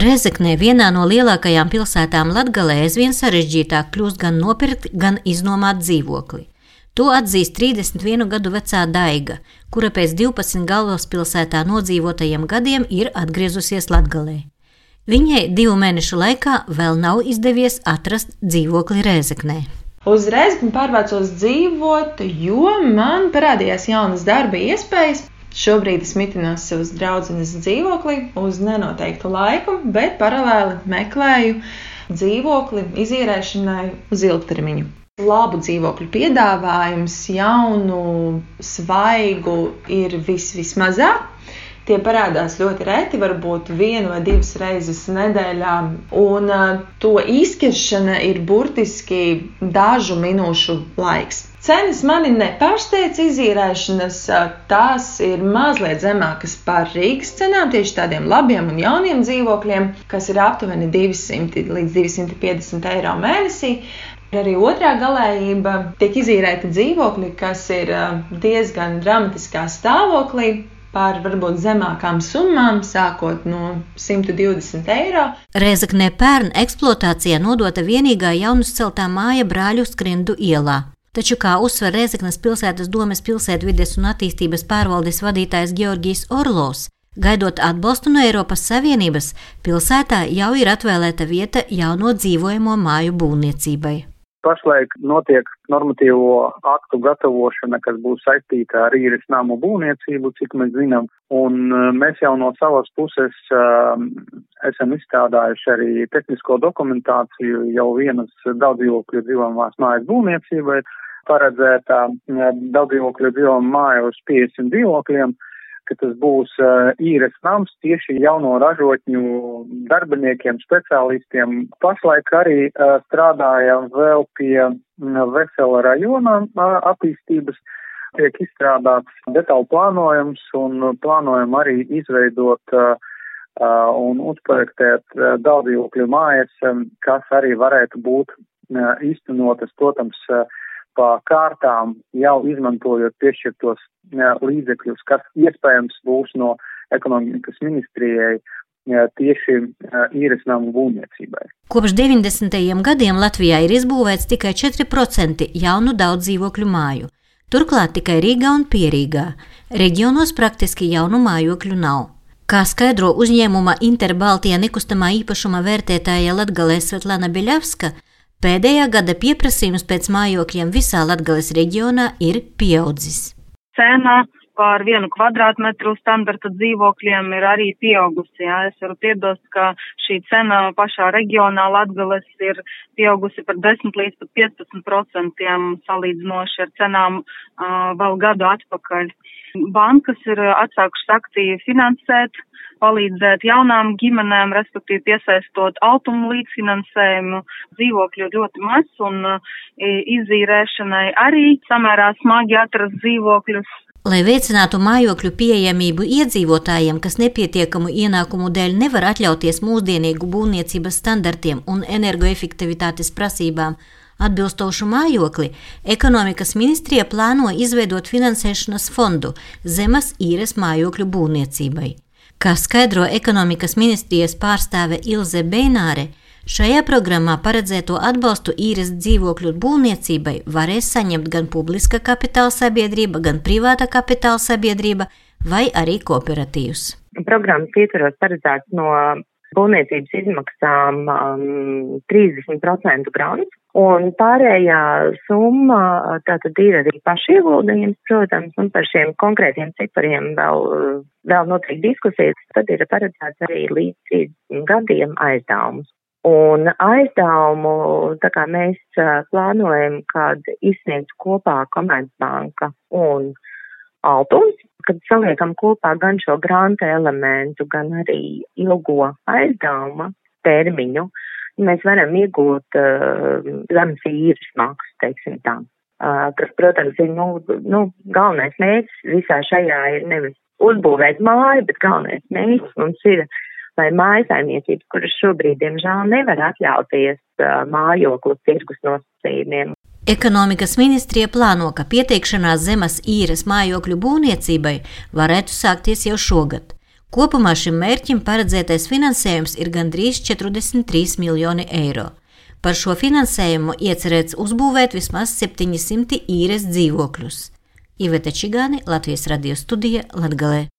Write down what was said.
Rezeknē, vienā no lielākajām pilsētām Latgalē, aizvien sarežģītāk kļūst gan nopirkt, gan iznomāt dzīvokli. To atzīst 31 gadu vecā Daiga, kura pēc 12 galvaspilsētā nodzīvotajiem gadiem ir atgriezusies Latgalē. Viņai divu mēnešu laikā vēl nav izdevies atrast dzīvokli Rēzeknē. Uzreiz pārvācos dzīvot, jo man parādījās jaunas darba iespējas. Šobrīd es mitinos savas draudzenes dzīvoklī uz nenoteiktu laiku, bet paralēli meklēju dzīvokli izīrēšanai uz ilgtermiņu. Labu dzīvokļu piedāvājums, jaunu, svaigu ir vis, vismazāk. Tie parādās ļoti reti, varbūt vienu vai divas reizes nedēļā, un to izķeršana ir burtiski dažu minūšu laiks. Cenas mani nepārsteidz izīrēšanas, tās ir mazliet zemākas par Rīgas cenām, tieši tādiem labiem un jauniem dzīvokļiem, kas ir aptuveni 200 līdz 250 eiro mēnesī. Arī otrā galējība tiek izīrēta dzīvokļi, kas ir diezgan dramatiskā stāvoklī, par varbūt zemākām summām, sākot no 120 eiro. Reizeknē pērn eksploatācijā nodota vienīgā jaunus celtā māja brāļu skrindu ielā. Taču, kā uzsver Rēzeknas pilsētas domes pilsētvides un attīstības pārvaldes vadītājs Georgijs Orlovs, gaidot atbalstu no Eiropas Savienības, pilsētā jau ir atvēlēta vieta jauno dzīvojamo māju būvniecībai. Pašlaik notiek normatīvo aktu gatavošana, kas būs saistīta ar īres namu būvniecību, cik mēs zinām, un uh, mēs jau no savas puses uh, esam izstrādājuši arī tehnisko dokumentāciju jau vienas daudzdzīvokļu dzīvojamās mājas būvniecībai paredzētā daudzdzīvokļu dzīvojuma māja uz 50 dzīvokļiem, ka tas būs uh, īres nams tieši jauno ražotņu darbiniekiem, speciālistiem. Pašlaik arī uh, strādājam vēl pie vesela rajona attīstības. Tiek izstrādāts detālu plānojums un plānojam arī izveidot un uzprojektēt uh, daudzdzīvokļu mājas, kas arī varētu būt īstenotas, protams, uh, pa kārtām jau izmantojot piešķirtos līdzekļus, kas iespējams būs no ekonomikas ministrijai tieši īres namu būvniecībai. Kopš 90. gadiem Latvijā ir izbūvēts tikai 4% jaunu daudz dzīvokļu māju. Turklāt tikai Rīgā un Pierīgā. Reģionos praktiski jaunu mājokļu nav. Kā skaidro uzņēmuma Interbaltija nekustamā īpašuma vērtētāja Latgalē Svetlana Biļavska, Pēdējā gada pieprasījums pēc mājokļiem visā Latgales reģionā ir pieaudzis. Cena par vienu kvadrātmetru standarta dzīvokļiem ir arī pieaugusi. Jā. Es varu piebilst, ka šī cena pašā reģionā Latgales ir pieaugusi par 10 līdz pat 15 procentiem salīdzinoši ar cenām uh, vēl gadu atpakaļ. Bankas ir atsākušas aktīvi finansēt palīdzēt jaunām ģimenēm, respektīvi piesaistot automu līdzfinansējumu, dzīvokļu ļoti maz un e, izīrēšanai arī samērā smagi atrast dzīvokļus. Lai veicinātu mājokļu pieejamību iedzīvotājiem, kas nepietiekamu ienākumu dēļ nevar atļauties mūsdienīgu būvniecības standartiem un energoefektivitātes prasībām, atbilstošu mājokli, ekonomikas ministrija plāno izveidot finansēšanas fondu zemes īres mājokļu būvniecībai. Kā skaidro ekonomikas ministrijas pārstāve Ilze Beināre, šajā programmā paredzēto atbalstu īres dzīvokļu būvniecībai varēs saņemt gan publiska kapitāla sabiedrība, gan privāta kapitāla sabiedrība vai arī kooperatīvs. Programmas ietvaros paredzēts no būvniecības izmaksām um, 30% grants, un pārējā summa tātad ir arī pašieguldījums, protams, un par šiem konkrētiem cipariem vēl, vēl notiek diskusijas, tad ir paredzēts arī līdz 30 gadiem aizdevums. Un aizdevumu, tā kā mēs plānojam, kad izsniegts kopā Komercbanka un Altums, kad saliekam kopā gan šo granta elementu, gan arī ilgo aizdevuma termiņu, mēs varam iegūt uh, zemes īres maksu, teiksim tā. Uh, kas, protams, ir, nu, nu, galvenais mērķis visā šajā ir nevis uzbūvēt māju, bet galvenais mērķis mums ir, lai mājasaimniecības, kuras šobrīd, diemžēl, nevar atļauties uh, mājoklu tirgus nosacījumiem, Ekonomikas ministrija plāno, ka pieteikšanās zemes īres mājokļu būvniecībai varētu sākties jau šogad. Kopumā šim mērķim paredzētais finansējums ir gandrīz 43 miljoni eiro. Par šo finansējumu iecerēts uzbūvēt vismaz 700 īres dzīvokļus. Iveta Čigāni, Latvijas radio studija Latgalē.